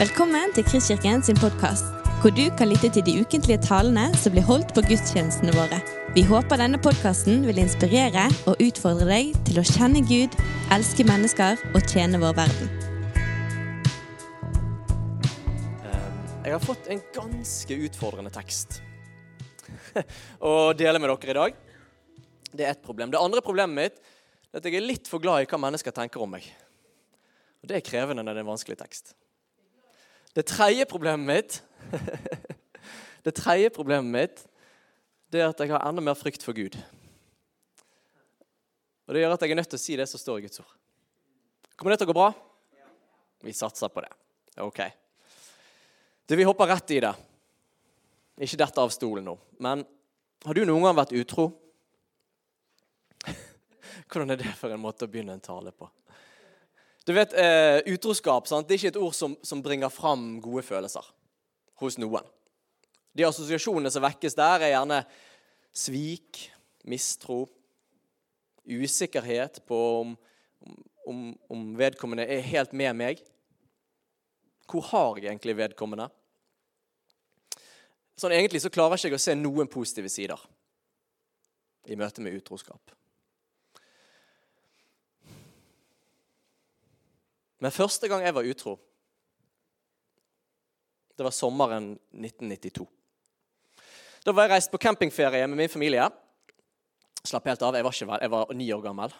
Velkommen til Kristkirken sin podkast, hvor du kan lytte til de ukentlige talene som blir holdt på gudstjenestene våre. Vi håper denne podkasten vil inspirere og utfordre deg til å kjenne Gud, elske mennesker og tjene vår verden. Eh, Jeg har fått en ganske utfordrende tekst å dele med dere i dag. Det er ett problem. Det andre problemet mitt er at jeg er litt for glad i hva mennesker tenker om meg. Og Det er krevende når det er en vanskelig tekst. Det tredje problemet mitt Det tredje problemet mitt det er at jeg har enda mer frykt for Gud. Og Det gjør at jeg er nødt til å si det som står i Guds ord. Kommer det til å gå bra? Vi satser på det. Ok. Du, Vi hopper rett i det. Ikke dette av stolen nå. Men har du noen gang vært utro? Hvordan er det for en måte å begynne en tale på? Du vet, eh, Utroskap sant? Det er ikke et ord som, som bringer fram gode følelser hos noen. De assosiasjonene som vekkes der, er gjerne svik, mistro, usikkerhet på om, om, om vedkommende er helt med meg. Hvor har jeg egentlig vedkommende? Sånn Egentlig så klarer ikke å se noen positive sider i møte med utroskap. Men første gang jeg var utro, det var sommeren 1992. Da var jeg reist på campingferie med min familie. Slapp helt av. Jeg var, ikke, jeg var ni år gammel.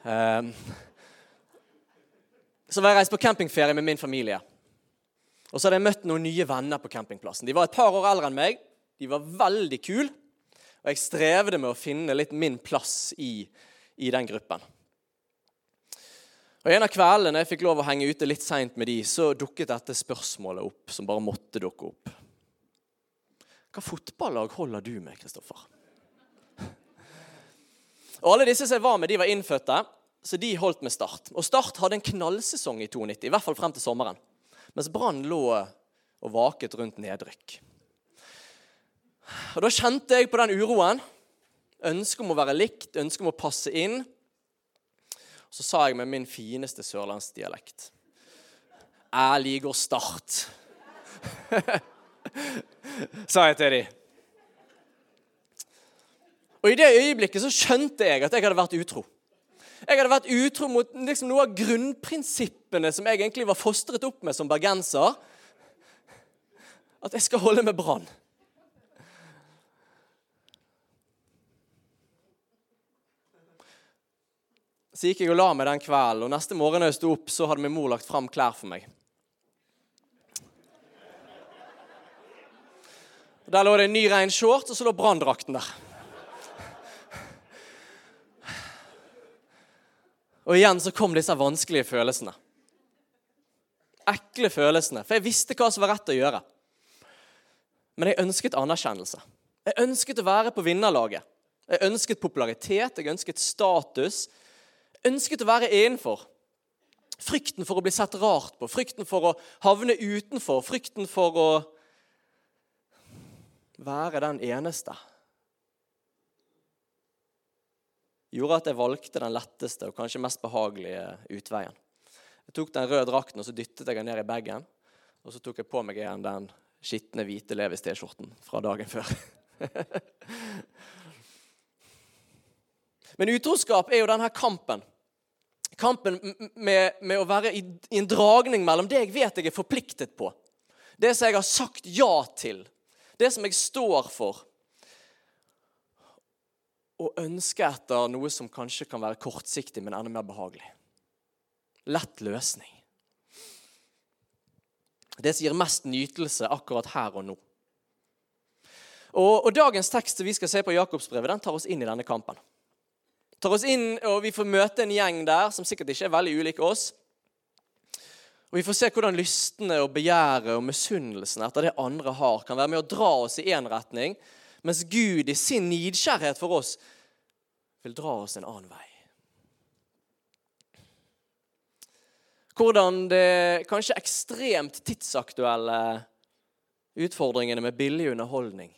Um, så var jeg reist på campingferie med min familie. Og så hadde jeg møtt noen nye venner på campingplassen. De var et par år eldre enn meg. De var veldig kule. Og jeg strevde med å finne litt min plass i, i den gruppen. Og En av kveldene jeg fikk lov å henge ute litt seint med de, så dukket dette spørsmålet opp, som bare måtte dukke opp. Hva fotballag holder du med, Kristoffer? Og Alle disse som jeg var med, de var innfødte, så de holdt med Start. Og Start hadde en knallsesong i 92, i hvert fall frem til sommeren. Mens Brann lå og vaket rundt nedrykk. Og Da kjente jeg på den uroen. Ønsket om å være likt, ønsket om å passe inn. Så sa jeg med min fineste sørlandsdialekt Jeg liker Start. sa jeg til dem. Og I det øyeblikket så skjønte jeg at jeg hadde vært utro. Jeg hadde vært utro mot liksom, noe av grunnprinsippene som jeg egentlig var fostret opp med som bergenser. At jeg skal holde med Brann. Så gikk jeg og la meg den kvelden, og neste morgen da jeg sto opp, så hadde min mor lagt fram klær for meg. Og Der lå det en ny rein shorts, og så lå branndrakten der. Og igjen så kom disse vanskelige følelsene. Ekle følelsene. For jeg visste hva som var rett å gjøre. Men jeg ønsket anerkjennelse. Jeg ønsket å være på vinnerlaget. Jeg ønsket popularitet, jeg ønsket status. Ønsket å være innenfor. Frykten for å bli sett rart på, frykten for å havne utenfor, frykten for å være den eneste gjorde at jeg valgte den letteste og kanskje mest behagelige utveien. Jeg tok den røde drakten og så dyttet jeg den ned i bagen. Og så tok jeg på meg igjen den skitne, hvite Levis T-skjorten fra dagen før. Men utroskap er jo denne kampen. Kampen med, med å være i, i en dragning mellom det jeg vet jeg er forpliktet på, det som jeg har sagt ja til, det som jeg står for, og ønske etter noe som kanskje kan være kortsiktig, men enda mer behagelig. Lett løsning. Det som gir mest nytelse akkurat her og nå. Og, og Dagens tekst vi skal se på Jakobsbrevet, den tar oss inn i denne kampen. Tar oss inn, og Vi får møte en gjeng der som sikkert ikke er veldig ulike oss. Og Vi får se hvordan lystene og begjæret og misunnelsen etter det andre har, kan være med å dra oss i én retning, mens Gud i sin nidkjærhet for oss vil dra oss en annen vei. Hvordan det kanskje ekstremt tidsaktuelle utfordringene med billig underholdning,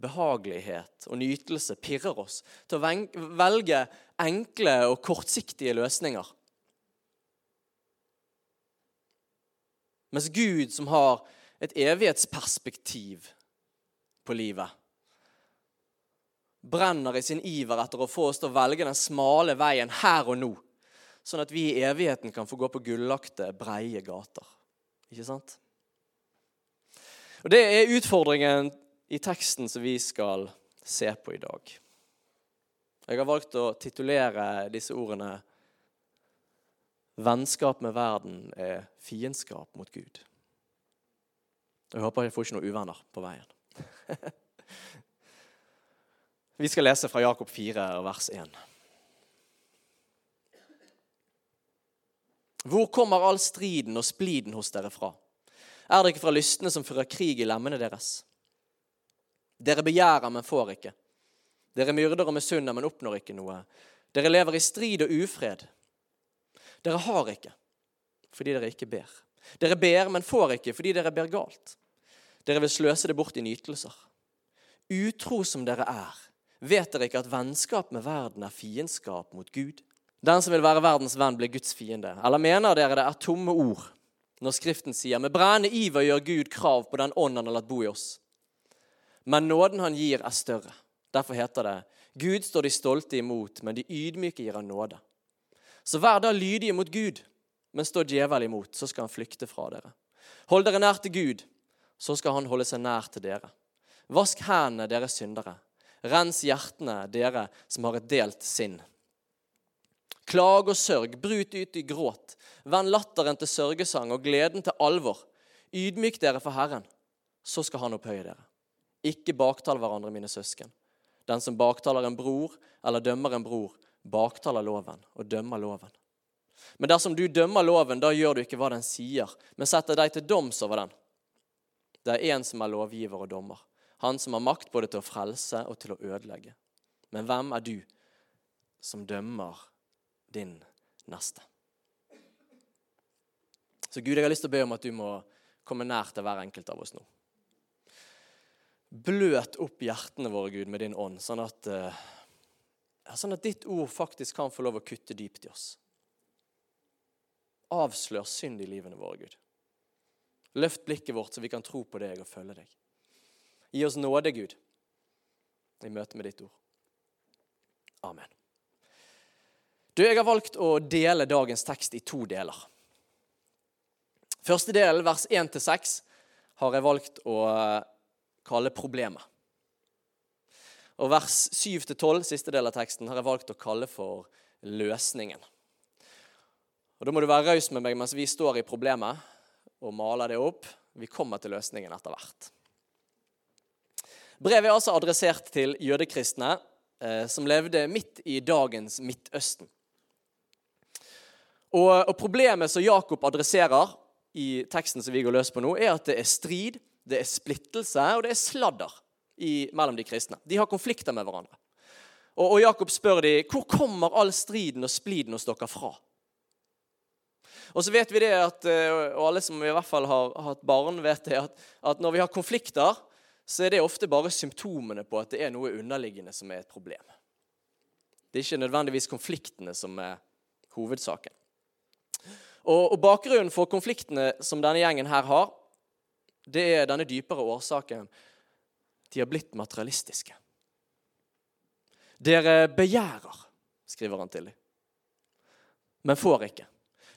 behagelighet og nytelse pirrer oss til å velge enkle og kortsiktige løsninger. Mens Gud, som har et evighetsperspektiv på livet, brenner i sin iver etter å få oss til å velge den smale veien her og nå, sånn at vi i evigheten kan få gå på gullagte, breie gater. Ikke sant? Og Det er utfordringen i teksten som vi skal se på i dag. Jeg har valgt å titulere disse ordene 'Vennskap med verden er fiendskap mot Gud'. Jeg håper jeg får ikke noen uvenner på veien. Vi skal lese fra Jakob 4, vers 1. Hvor kommer all striden og spliden hos dere fra? Er det ikke fra lystne som fører krig i lemmene deres? Dere begjærer, men får ikke. Dere myrder og misunner, men oppnår ikke noe. Dere lever i strid og ufred. Dere har ikke fordi dere ikke ber. Dere ber, men får ikke fordi dere ber galt. Dere vil sløse det bort i nytelser. Utro som dere er, vet dere ikke at vennskap med verden er fiendskap mot Gud? Den som vil være verdens venn, blir Guds fiende. Eller mener dere det er tomme ord når Skriften sier med brennende iver gjør Gud krav på den ånd han har latt bo i oss? Men nåden han gir, er større. Derfor heter det Gud står de stolte imot, men de ydmyke gir han nåde. Så vær da lydige mot Gud, men stå djevel imot, så skal han flykte fra dere. Hold dere nær til Gud, så skal han holde seg nær til dere. Vask hendene, dere syndere. Rens hjertene, dere som har et delt sinn. Klag og sørg, brut ut i gråt. Vend latteren til sørgesang og gleden til alvor. Ydmyk dere for Herren, så skal Han opphøye dere. Ikke baktal hverandre, mine søsken. Den som baktaler en bror eller dømmer en bror, baktaler loven og dømmer loven. Men dersom du dømmer loven, da gjør du ikke hva den sier, men setter deg til doms over den. Det er én som er lovgiver og dommer, han som har makt både til å frelse og til å ødelegge. Men hvem er du som dømmer din neste? Så Gud, jeg har lyst til å be om at du må komme nær til hver enkelt av oss nå. Bløt opp hjertene våre, Gud, med din ånd, sånn at, uh, sånn at ditt ord faktisk kan få lov å kutte dypt i oss. Avslør synd i livene våre, Gud. Løft blikket vårt, så vi kan tro på deg og følge deg. Gi oss nåde, Gud, i møte med ditt ord. Amen. Du, Jeg har valgt å dele dagens tekst i to deler. Første delen, vers 1-6, har jeg valgt å kalle problemet. Og vers 7-12, siste del av teksten, har jeg valgt å kalle for løsningen. Og Da må du være raus med meg mens vi står i problemet og maler det opp. Vi kommer til løsningen etter hvert. Brevet er altså adressert til jødekristne eh, som levde midt i dagens Midtøsten. Og, og Problemet som Jakob adresserer i teksten som vi går løs på nå, er at det er strid, det er splittelse og det er sladder i, mellom de kristne. De har konflikter med hverandre. Og, og Jakob spør de, hvor kommer all striden og spliden hos dere fra? Og så vet vi det at, eh, og alle som i hvert fall har hatt barn, vet det, at, at når vi har konflikter, så er det ofte bare symptomene på at det er noe underliggende som er et problem. Det er ikke nødvendigvis konfliktene som er hovedsaken. Og, og Bakgrunnen for konfliktene som denne gjengen her har, det er denne dypere årsaken. De har blitt materialistiske. Dere begjærer, skriver han til dem, men får ikke.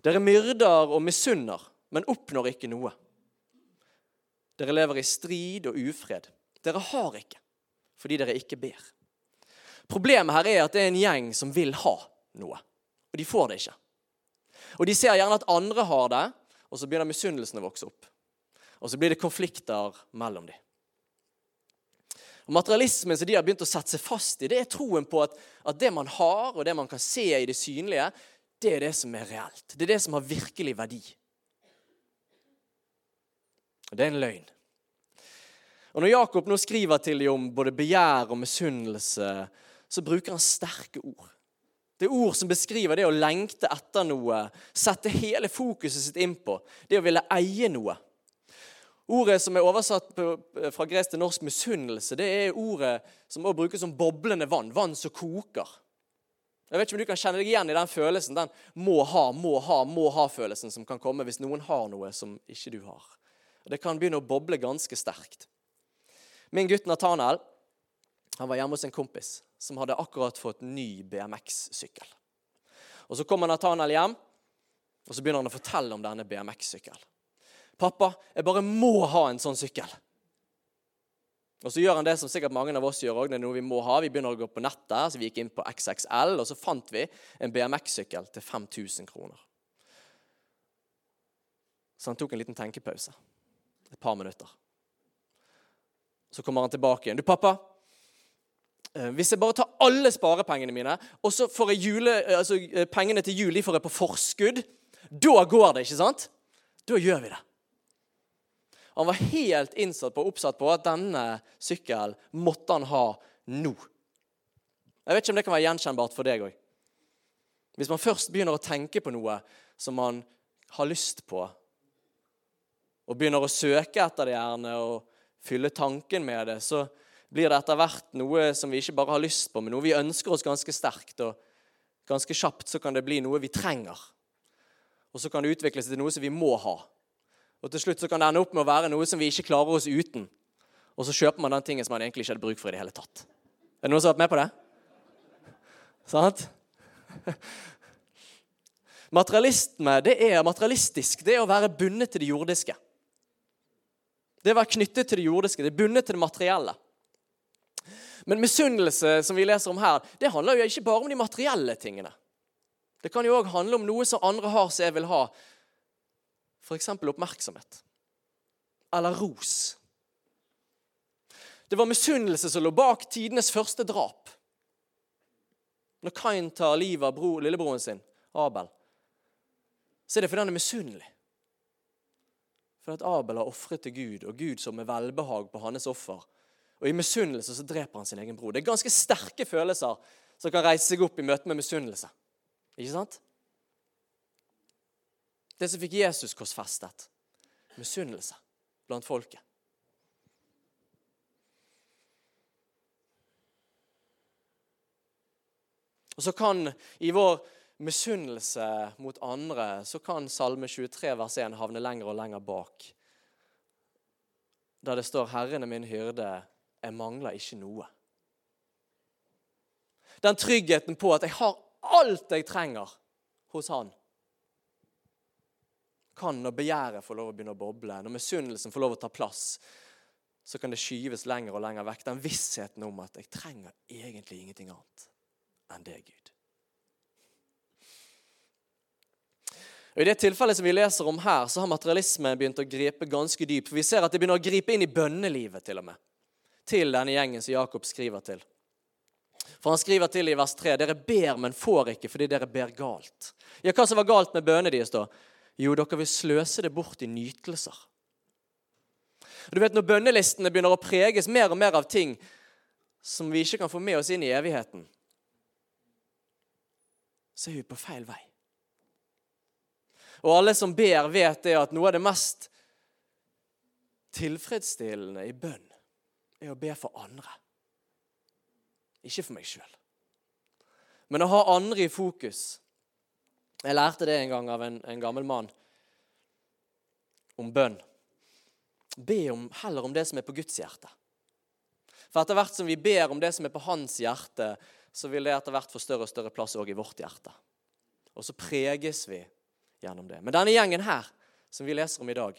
Dere myrder og misunner, men oppnår ikke noe. Dere lever i strid og ufred. Dere har ikke, fordi dere ikke ber. Problemet her er at det er en gjeng som vil ha noe, og de får det ikke. Og De ser gjerne at andre har det, og så begynner misunnelsen å vokse opp. Og så blir det konflikter mellom dem. Og Materialismen som de har begynt å sette seg fast i, det er troen på at, at det man har, og det man kan se i det synlige, det er det som er reelt. Det er det som har virkelig verdi. Og det er en løgn. Og Når Jakob nå skriver til dem om både begjær og misunnelse, så bruker han sterke ord. Det er ord som beskriver det å lengte etter noe, sette hele fokuset sitt inn på, det å ville eie noe. Ordet som er oversatt fra gresk til norsk misunnelse, det er ordet som også brukes som boblende vann. Vann som koker. Jeg vet ikke om du kan kjenne deg igjen i den følelsen, den må ha, må ha, må ha-følelsen som kan komme hvis noen har noe som ikke du har. Det kan begynne å boble ganske sterkt. Min gutt Nathanael han var hjemme hos en kompis som hadde akkurat fått ny BMX-sykkel. Og Så kommer Nathanael hjem, og så begynner han å fortelle om denne BMX-sykkelen. 'Pappa, jeg bare må ha en sånn sykkel.' Og så gjør han det som sikkert mange av oss gjør òg. Vi må ha. Vi begynner å gå på nettet, så vi gikk inn på XXL, og så fant vi en BMX-sykkel til 5000 kroner. Så han tok en liten tenkepause. Et par minutter. Så kommer han tilbake igjen. 'Du, pappa. eh, Hvis jeg bare tar alle sparepengene mine, og så får jeg jule, eh, altså, eh, pengene til jul de får jeg på forskudd, da går det, ikke sant? Da gjør vi det. Han var helt innsatt på, oppsatt på at denne sykkelen måtte han ha nå. Jeg vet ikke om det kan være gjenkjennbart for deg òg. Hvis man først begynner å tenke på noe som man har lyst på, og begynner å søke etter det gjerne og fylle tanken med det, så blir det etter hvert noe som vi ikke bare har lyst på, men noe vi ønsker oss ganske sterkt. Og ganske kjapt så kan det bli noe vi trenger. Og så kan det utvikle seg til noe som vi må ha. Og til slutt så kan det ende opp med å være noe som vi ikke klarer oss uten. Og så kjøper man den tingen som man egentlig ikke hadde bruk for i det hele tatt. Er det noen som har vært med på det? Sant? Materialisme, det er materialistisk. Det er å være bundet til det jordiske. Det er å være knyttet til det jordiske. Det er bundet til det materielle. Men misunnelse, som vi leser om her, det handler jo ikke bare om de materielle tingene. Det kan jo òg handle om noe som andre har som jeg vil ha. F.eks. oppmerksomhet. Eller ros. Det var misunnelse som lå bak tidenes første drap. Når Kain tar livet av bro, lillebroren sin, Abel, så er det fordi han er misunnelig. For at Abel har ofret til Gud, og Gud som med velbehag på hans offer. Og I misunnelse så dreper han sin egen bror. Det er ganske sterke følelser som kan reise seg opp i møte med misunnelse. Ikke sant? Det som fikk Jesus korsfestet. Misunnelse blant folket. Og så kan i vår misunnelse mot andre, så kan Salme 23 vers 1 havne lenger og lenger bak. Der det står 'Herren er min hyrde, jeg mangler ikke noe'. Den tryggheten på at jeg har alt jeg trenger hos Han. Kan når begjæret får lov å begynne å boble, når misunnelsen får lov å ta plass, så kan det skyves lenger og lenger vekk. Den vissheten om at jeg trenger egentlig ingenting annet enn det, Gud. Og I det tilfellet som vi leser om her, så har materialismen begynt å gripe ganske dypt. For Vi ser at det begynner å gripe inn i bønnelivet til og med. Til denne gjengen som Jakob skriver til. For han skriver til i vers 3.: Dere ber, men får ikke fordi dere ber galt. Ja, Hva som var galt med bønnene deres da? Jo, dere vil sløse det bort i nytelser. Og du vet, Når bønnelistene begynner å preges mer og mer av ting som vi ikke kan få med oss inn i evigheten, så er vi på feil vei. Og alle som ber, vet det at noe av det mest tilfredsstillende i bønn er å be for andre. Ikke for meg sjøl. Men å ha andre i fokus. Jeg lærte det en gang av en, en gammel mann om bønn. Be om, heller om det som er på Guds hjerte. For etter hvert som vi ber om det som er på hans hjerte, så vil det etter hvert få større og større plass òg i vårt hjerte. Og så preges vi gjennom det. Men denne gjengen her, som vi leser om i dag,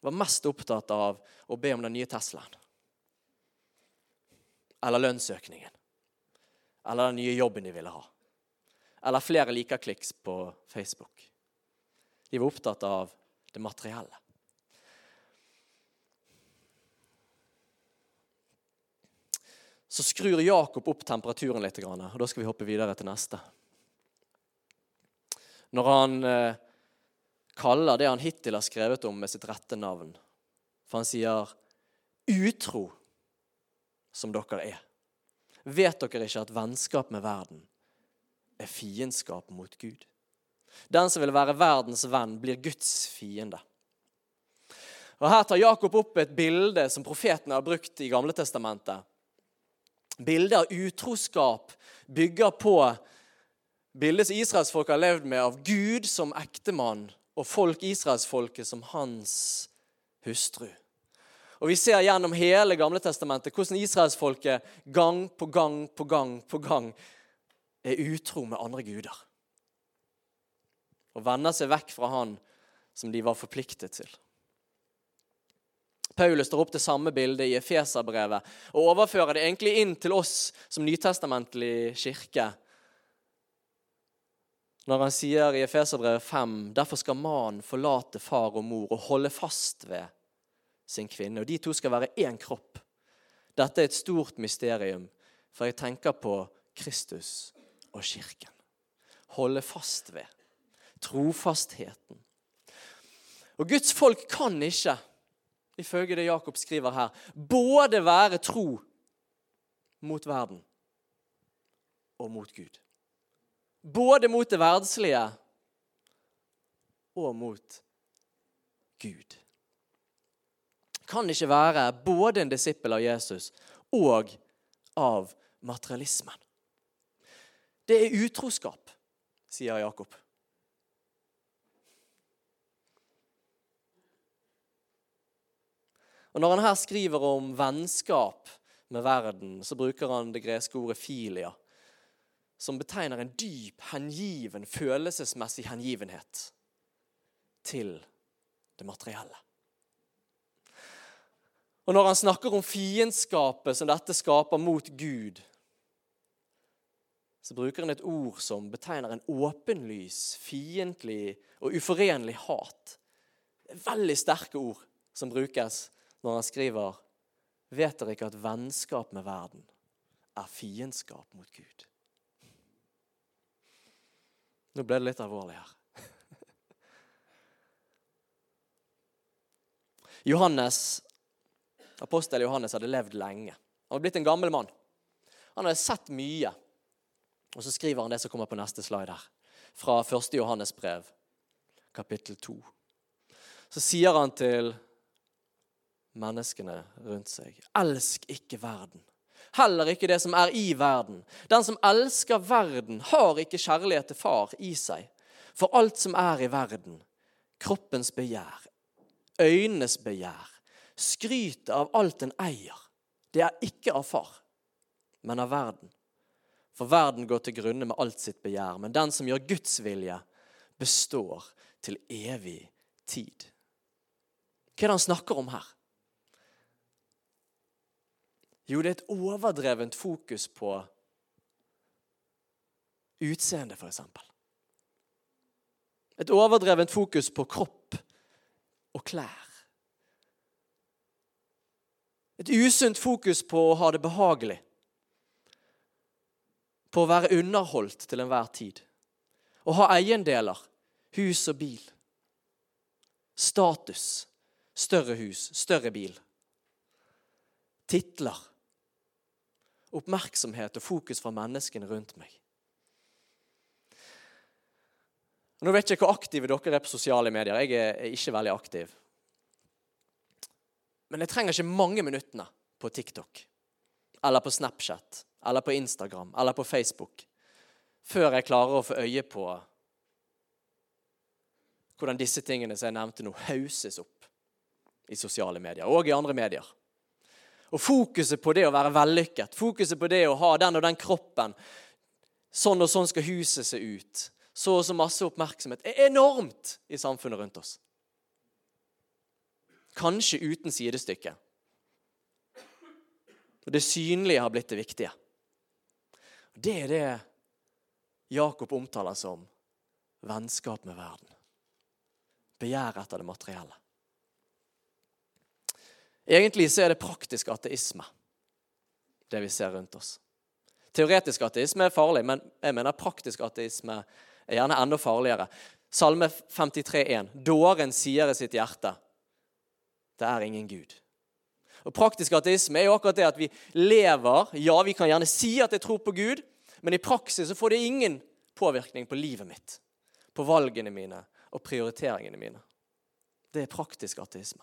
var mest opptatt av å be om den nye Teslaen. Eller lønnsøkningen. Eller den nye jobben de ville ha. Eller flere likerkliks på Facebook. De var opptatt av det materielle. Så skrur Jakob opp temperaturen litt, og da skal vi hoppe videre til neste. Når han eh, kaller det han hittil har skrevet om, med sitt rette navn. For han sier 'utro som dere er'. Vet dere ikke at vennskap med verden er fiendskap mot Gud? Den som vil være verdens venn, blir Guds fiende. Og Her tar Jakob opp et bilde som profetene har brukt i Gamle Testamentet. Bildet av utroskap bygger på Bildet som israelsfolket har levd med av Gud som ektemann og folk israelsfolket som hans hustru. Og Vi ser gjennom hele Gamle testamentet hvordan israelsfolket gang på gang på gang på gang er utro med andre guder. Og vender seg vekk fra han som de var forpliktet til. Paulus tar opp det samme bildet i Efeserbrevet og overfører det egentlig inn til oss som nytestamentlig kirke. Når han sier i Efeserbrevet 5.: Derfor skal mannen forlate far og mor og holde fast ved sin kvinne. Og de to skal være én kropp. Dette er et stort mysterium, for jeg tenker på Kristus og kirken. Holde fast ved. Trofastheten. Og Guds folk kan ikke ifølge det Jakob skriver her, både være tro mot verden og mot Gud. Både mot det verdslige og mot Gud. Kan ikke være både en disippel av Jesus og av materialismen. Det er utroskap, sier Jakob. Og Når han her skriver om vennskap med verden, så bruker han det greske ordet filia, som betegner en dyp, hengiven, følelsesmessig hengivenhet til det materielle. Og Når han snakker om fiendskapet som dette skaper mot Gud, så bruker han et ord som betegner en åpenlys, fiendtlig og uforenlig hat. Veldig sterke ord som brukes når han skriver Vet dere ikke at vennskap med verden er fiendskap mot Gud? Nå ble det litt alvorlig her. Johannes, Apostel Johannes hadde levd lenge. Han var blitt en gammel mann. Han hadde sett mye. Og så skriver han det som kommer på neste slide her, fra 1. Johannes brev, kapittel 2. Så sier han til menneskene rundt seg. Elsk ikke verden. Heller ikke det som er i verden. Den som elsker verden, har ikke kjærlighet til far i seg. For alt som er i verden, kroppens begjær, øynenes begjær, skrytet av alt en eier, det er ikke av far, men av verden. For verden går til grunne med alt sitt begjær, men den som gjør Guds vilje, består til evig tid. Hva er det han snakker om her? Jo, det er et overdrevent fokus på utseende, f.eks. Et overdrevent fokus på kropp og klær. Et usunt fokus på å ha det behagelig. På å være underholdt til enhver tid. Å ha eiendeler, hus og bil. Status, større hus, større bil. Titler oppmerksomhet og fokus fra menneskene rundt meg. Nå vet jeg ikke hvor aktive dere er på sosiale medier. Jeg er ikke veldig aktiv. Men jeg trenger ikke mange minuttene på TikTok eller på Snapchat eller på Instagram eller på Facebook før jeg klarer å få øye på hvordan disse tingene som jeg nevnte nå, hauses opp i sosiale medier og i andre medier. Og fokuset på det å være vellykket, fokuset på det å ha den og den kroppen Sånn og sånn skal huset se ut. Så og så masse oppmerksomhet er enormt i samfunnet rundt oss. Kanskje uten sidestykke. Og det synlige har blitt det viktige. Det er det Jakob omtaler som vennskap med verden. Begjær etter det materielle. Egentlig så er det praktisk ateisme, det vi ser rundt oss. Teoretisk ateisme er farlig, men jeg mener praktisk ateisme er gjerne enda farligere. Salme 53,1.: Dåren sier i sitt hjerte det er ingen Gud. Og Praktisk ateisme er jo akkurat det at vi lever Ja, vi kan gjerne si at jeg tror på Gud, men i praksis så får det ingen påvirkning på livet mitt, på valgene mine og prioriteringene mine. Det er praktisk ateisme.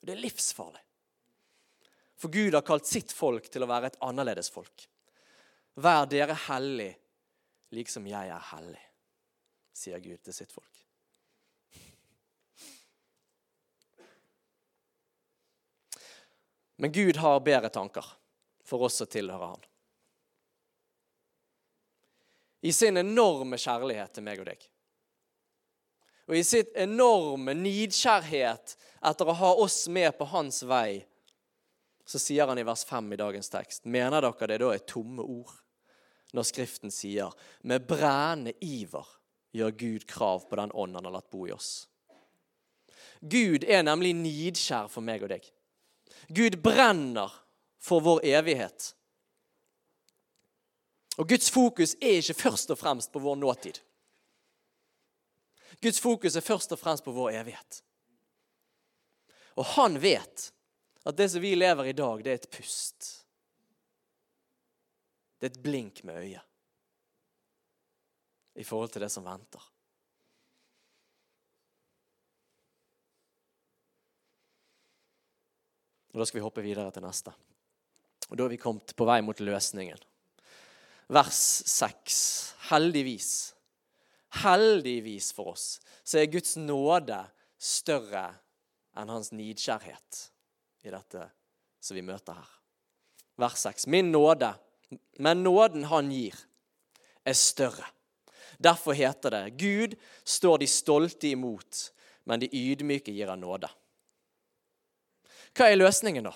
Det er livsfarlig. For Gud har kalt sitt folk til å være et annerledes folk. Vær dere hellig, liksom jeg er hellig, sier Gud til sitt folk. Men Gud har bedre tanker for oss som tilhører Han. I sin enorme kjærlighet til meg og deg. Og i sitt enorme nidkjærhet etter å ha oss med på hans vei, så sier han i vers 5 i dagens tekst Mener dere det da er tomme ord når Skriften sier med brennende iver gjør Gud krav på den ånd han har latt bo i oss? Gud er nemlig nidkjær for meg og deg. Gud brenner for vår evighet. Og Guds fokus er ikke først og fremst på vår nåtid. Guds fokus er først og fremst på vår evighet. Og han vet at det som vi lever i dag, det er et pust. Det er et blink med øyet i forhold til det som venter. Og Da skal vi hoppe videre til neste. Og Da er vi kommet på vei mot løsningen. Vers 6. Heldigvis, heldigvis for oss, så er Guds nåde større enn hans nidkjærhet i dette som vi møter her. Vers 6. Min nåde, men nåden han gir, er større. Derfor heter det Gud står de stolte imot, men de ydmyke gir han nåde. Hva er løsningen, da?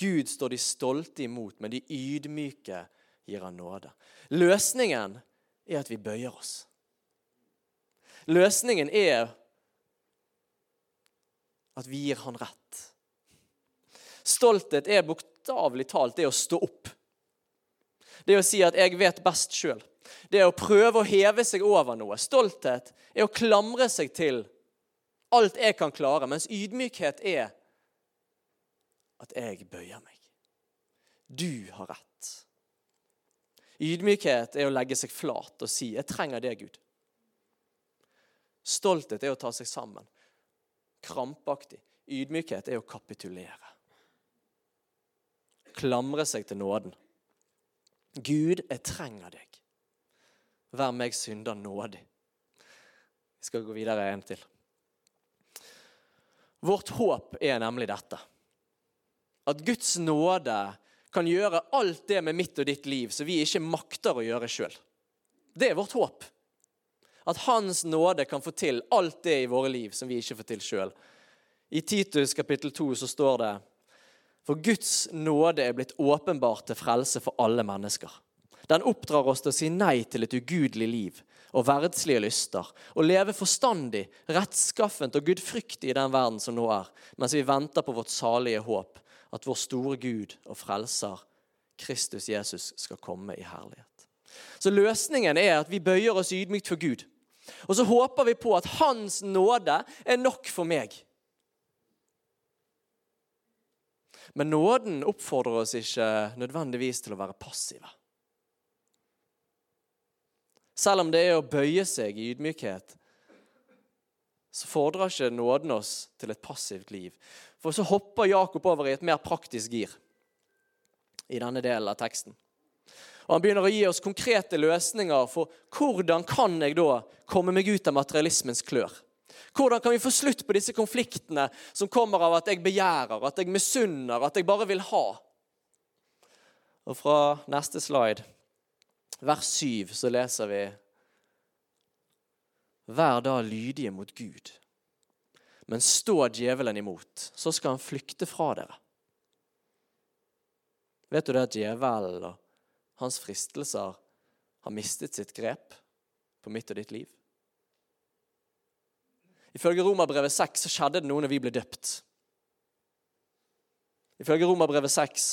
Gud står de stolte imot, men de ydmyke gir han nåde. Løsningen er at vi bøyer oss. Løsningen er at vi gir han rett. Stolthet er bokstavelig talt det å stå opp. Det å si at 'jeg vet best sjøl'. Det å prøve å heve seg over noe. Stolthet er å klamre seg til alt jeg kan klare, mens ydmykhet er at jeg bøyer meg. Du har rett. Ydmykhet er å legge seg flat og si 'Jeg trenger det, Gud'. Stolthet er å ta seg sammen. Krampaktig. Ydmykhet er å kapitulere. Klamre seg til nåden. Gud, jeg trenger deg. Vær meg synder nådig. Vi skal gå videre en til. Vårt håp er nemlig dette at Guds nåde kan gjøre alt det med mitt og ditt liv som vi ikke makter å gjøre sjøl. Det er vårt håp. At Hans nåde kan få til alt det i våre liv som vi ikke får til sjøl. I Titus kapittel 2 så står det For Guds nåde er blitt åpenbart til frelse for alle mennesker. Den oppdrar oss til å si nei til et ugudelig liv og verdslige lyster, og leve forstandig, rettskaffent og gudfryktig i den verden som nå er, mens vi venter på vårt salige håp, at vår store Gud og frelser, Kristus Jesus, skal komme i herlighet. Så løsningen er at vi bøyer oss ydmykt for Gud. Og så håper vi på at Hans nåde er nok for meg. Men nåden oppfordrer oss ikke nødvendigvis til å være passive. Selv om det er å bøye seg i ydmykhet, så fordrer ikke nåden oss til et passivt liv. For så hopper Jakob over i et mer praktisk gir i denne delen av teksten. Og Han begynner å gi oss konkrete løsninger for hvordan kan jeg da komme meg ut av materialismens klør. Hvordan kan vi få slutt på disse konfliktene som kommer av at jeg begjærer, at jeg misunner, at jeg bare vil ha? Og Fra neste slide, vers 7, så leser vi Vær da lydige mot Gud. Men stå djevelen imot, så skal han flykte fra dere. Vet du det at djevelen og hans fristelser har mistet sitt grep på mitt og ditt liv? Ifølge Romerbrevet 6 så skjedde det noe når vi ble døpt. Ifølge Romerbrevet 6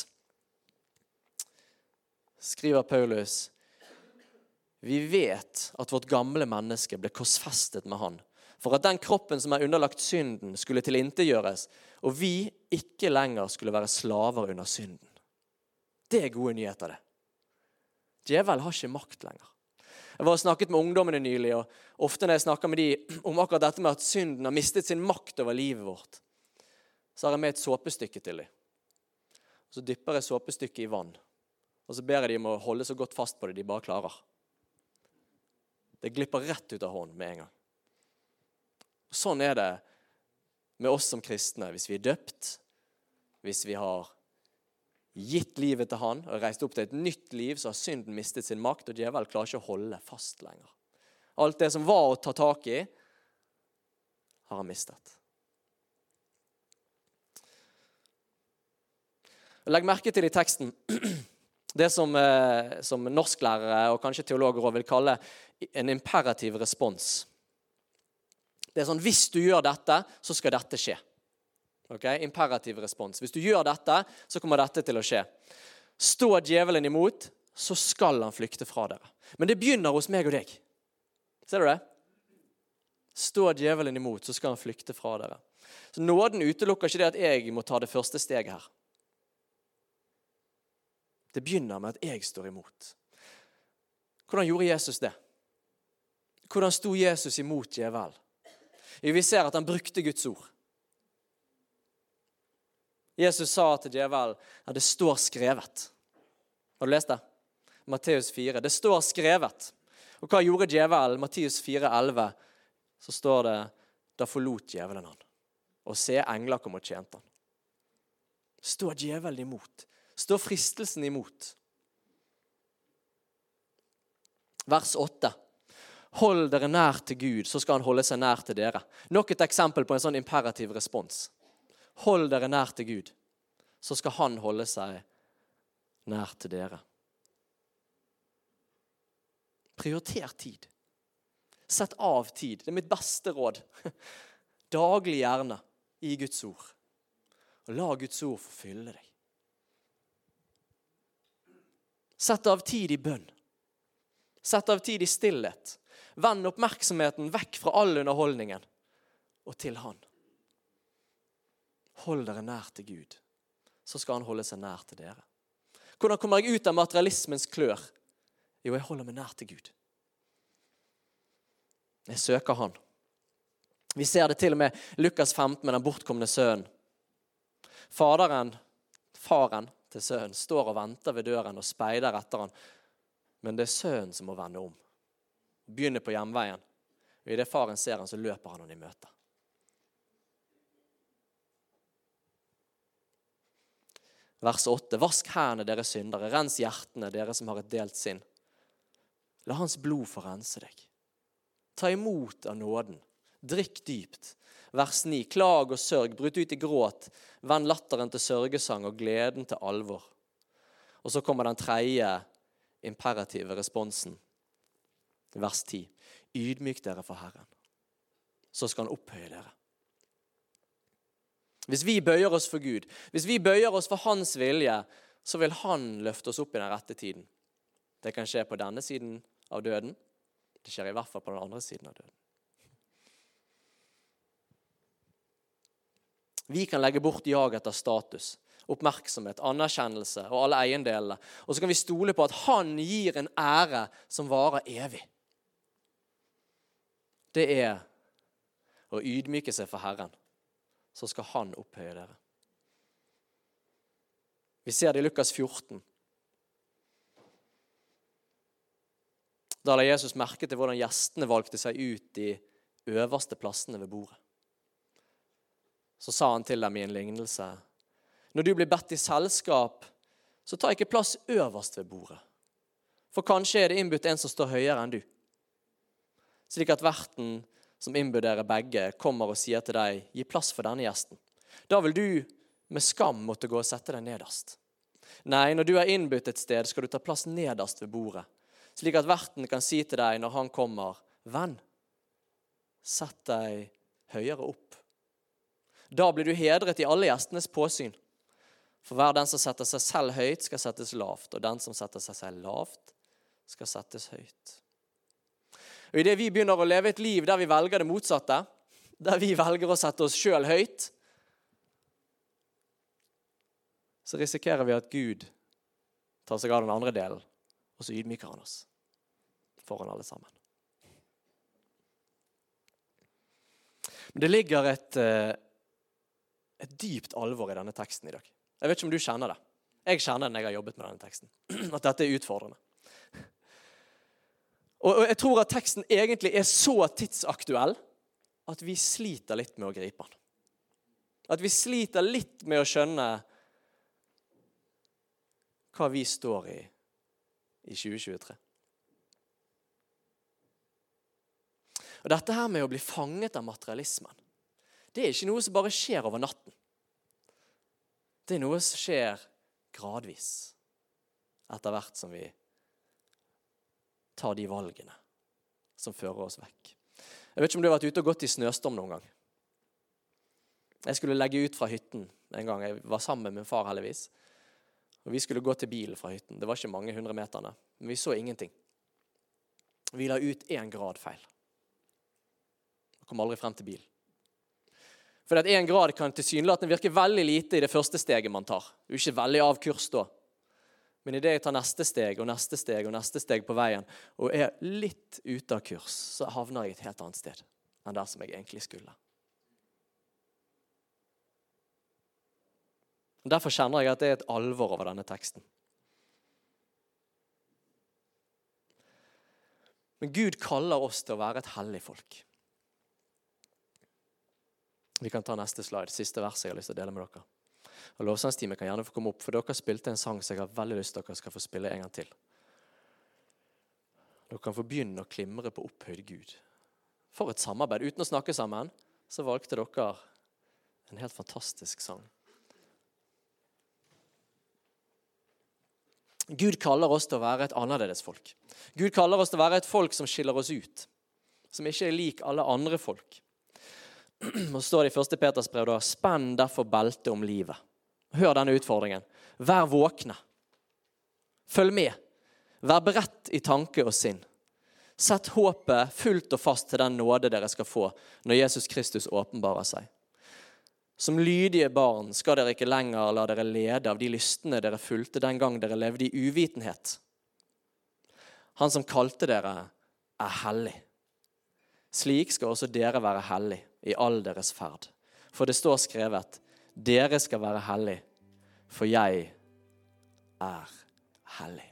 skriver Paulus vi vet at vårt gamle menneske ble korsfestet med Han, for at den kroppen som er underlagt synden, skulle tilintetgjøres, og vi ikke lenger skulle være slaver under synden. Det er gode nyheter, det. Djevel har ikke makt lenger. Jeg var og snakket med ungdommene nylig, og ofte når jeg snakker med dem om akkurat dette med at synden har mistet sin makt over livet vårt, så har jeg med et såpestykke til dem. Så dypper jeg såpestykket i vann, og så ber jeg dem om å holde så godt fast på det de bare klarer. Det glipper rett ut av hånden med en gang. Sånn er det med oss som kristne hvis vi er døpt, hvis vi har gitt livet til Han og reist opp til et nytt liv, så har synden mistet sin makt, og djevelen klarer ikke å holde fast lenger. Alt det som var å ta tak i, har han mistet. Legg merke til i teksten det som, eh, som norsklærere og kanskje teologer vil kalle en imperativ respons. Det er sånn Hvis du gjør dette, så skal dette skje. Ok? Imperativ respons. Hvis du gjør dette, så kommer dette til å skje. Stå djevelen imot, så skal han flykte fra dere. Men det begynner hos meg og deg. Ser du det? Stå djevelen imot, så skal han flykte fra dere. Så Nåden utelukker ikke det at jeg må ta det første steget her. Det begynner med at jeg står imot. Hvordan gjorde Jesus det? Hvordan sto Jesus imot djevelen? Vi ser at han brukte Guds ord. Jesus sa til djevelen at det står skrevet. Har du lest det? Matteus 4. Det står skrevet. Og hva gjorde djevelen? Matteus 4, 11, så står det da forlot djevelen han. Og se, engler kom og tjente han. Står djevelen imot? Står fristelsen imot? Vers 8. Hold dere nær til Gud, så skal han holde seg nær til dere. Nok et eksempel på en sånn imperativ respons. Hold dere nær til Gud, så skal han holde seg nær til dere. Prioriter tid. Sett av tid. Det er mitt beste råd. Daglig gjerne i Guds ord. Og la Guds ord få fylle deg. Sett av tid i bønn. Sett av tid i stillhet. Vend oppmerksomheten vekk fra all underholdningen og til Han. Hold dere nær til Gud, så skal Han holde seg nær til dere. Hvordan kommer jeg ut av materialismens klør? Jo, jeg holder meg nær til Gud. Jeg søker Han. Vi ser det til og med Lukas 15 med den bortkomne sønnen. Faderen, faren til sønnen, står og venter ved døren og speider etter han. Men det er sønnen som må vende om begynner på hjemveien. Og Idet faren ser han, så løper han han i møte. Vers 8.: Vask hendene, dere syndere. Rens hjertene, dere som har et delt sinn. La hans blod få rense deg. Ta imot av nåden. Drikk dypt. Vers 9.: Klag og sørg, bryt ut i gråt. Vend latteren til sørgesang og gleden til alvor. Og så kommer den tredje imperative responsen vers 10. Ydmyk dere for Herren, så skal Han opphøye dere. Hvis vi bøyer oss for Gud, hvis vi bøyer oss for Hans vilje, så vil Han løfte oss opp i den rette tiden. Det kan skje på denne siden av døden. Det skjer i hvert fall på den andre siden av døden. Vi kan legge bort jag etter status, oppmerksomhet, anerkjennelse og alle eiendelene. Og så kan vi stole på at Han gir en ære som varer evig det er å ydmyke seg for Herren. Så skal Han opphøye dere. Vi ser det i Lukas 14. Da la Jesus merke til hvordan gjestene valgte seg ut de øverste plassene ved bordet. Så sa han til dem i en lignelse.: Når du blir bedt i selskap, så ta ikke plass øverst ved bordet. For kanskje er det innbudt en som står høyere enn du slik at verten som innbyr dere begge, kommer og sier til deg, 'Gi plass for denne gjesten'. Da vil du med skam måtte gå og sette deg nederst. Nei, når du er innbudt et sted, skal du ta plass nederst ved bordet, slik at verten kan si til deg når han kommer, 'Venn, sett deg høyere opp'. Da blir du hedret i alle gjestenes påsyn. For hver den som setter seg selv høyt, skal settes lavt, og den som setter seg selv lavt, skal settes høyt. Og Idet vi begynner å leve et liv der vi velger det motsatte, der vi velger å sette oss sjøl høyt, så risikerer vi at Gud tar seg av den andre delen, og så ydmyker han oss foran alle sammen. Men det ligger et, eh, et dypt alvor i denne teksten i dag. Jeg vet ikke om du kjenner det. Jeg kjenner det når jeg har jobbet med denne teksten. At dette er utfordrende. Og jeg tror at teksten egentlig er så tidsaktuell at vi sliter litt med å gripe den. At vi sliter litt med å skjønne hva vi står i i 2023. Og Dette her med å bli fanget av materialismen, det er ikke noe som bare skjer over natten. Det er noe som skjer gradvis, etter hvert som vi tar de valgene som fører oss vekk. Jeg vet ikke om du har vært ute og gått i snøstorm noen gang. Jeg skulle legge ut fra hytten en gang. Jeg var sammen med min far, heldigvis. Og Vi skulle gå til bilen fra hytten. Det var ikke mange hundre meterne. Men vi så ingenting. Vi la ut én grad feil. Jeg kom aldri frem til bilen. For at én grad kan tilsynelatende virke veldig lite i det første steget man tar. Du er ikke veldig av kurs da. Men idet jeg tar neste steg og neste steg og neste steg på veien og er litt ute av kurs, så havner jeg et helt annet sted enn der som jeg egentlig skulle. Derfor kjenner jeg at det er et alvor over denne teksten. Men Gud kaller oss til å være et hellig folk. Vi kan ta neste slide, siste verset jeg har lyst til å dele med dere. Og Lovsangsteamet kan gjerne få komme opp, for dere spilte en sang som jeg har veldig lyst til dere skal få spille en gang til. Dere kan få begynne å klimre på opphøyd Gud. For et samarbeid. Uten å snakke sammen så valgte dere en helt fantastisk sang. Gud kaller oss til å være et annerledes folk. Gud kaller oss til å være et folk som skiller oss ut. Som ikke er lik alle andre folk. Og står det i 1. Peters brev da, Spenn derfor beltet om livet. Hør denne utfordringen. Vær våkne. Følg med. Vær beredt i tanke og sinn. Sett håpet fullt og fast til den nåde dere skal få når Jesus Kristus åpenbarer seg. Som lydige barn skal dere ikke lenger la dere lede av de lystne dere fulgte den gang dere levde i uvitenhet. Han som kalte dere, er hellig. Slik skal også dere være hellig i all deres ferd. For det står skrevet, dere skal være hellig, for jeg er hellig.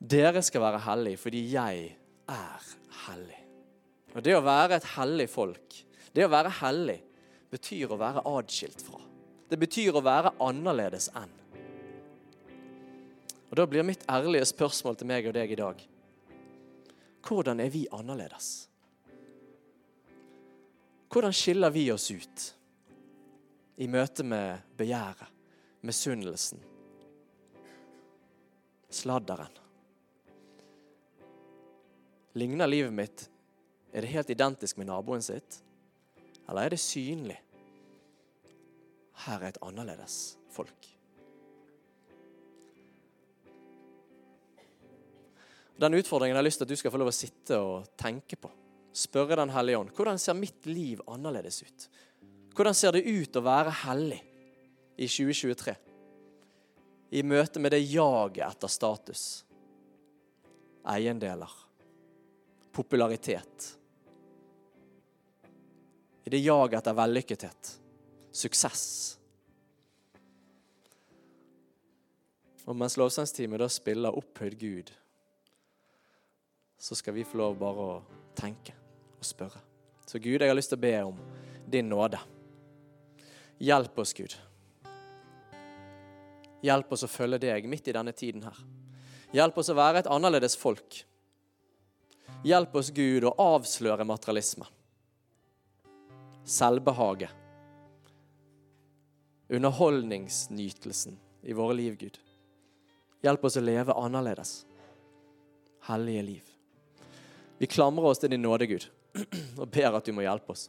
Dere skal være hellig fordi jeg er hellig. Og Det å være et hellig folk, det å være hellig, betyr å være adskilt fra. Det betyr å være annerledes enn. Og Da blir mitt ærlige spørsmål til meg og deg i dag hvordan er vi annerledes? Hvordan skiller vi oss ut i møte med begjæret, misunnelsen, sladderen? Ligner livet mitt Er det helt identisk med naboen sitt? Eller er det synlig? Her er et annerledes folk. Den utfordringen jeg har lyst til at du skal få lov å sitte og tenke på. Spørre Den hellige ånd hvordan ser mitt liv annerledes ut? Hvordan ser det ut å være hellig i 2023? I møte med det jaget etter status, eiendeler, popularitet i det jaget etter vellykkethet, suksess. Og mens lovsangsteamet da spiller opphøyd Gud, så skal vi få lov bare å tenke og spørre. Så Gud, jeg har lyst til å be om din nåde. Hjelp oss, Gud. Hjelp oss å følge deg midt i denne tiden her. Hjelp oss å være et annerledes folk. Hjelp oss, Gud, å avsløre materialisme selvbehage, underholdningsnytelsen i våre liv, Gud. Hjelp oss å leve annerledes. Hellige liv. Vi klamrer oss til din nåde, Gud, og ber at du må hjelpe oss.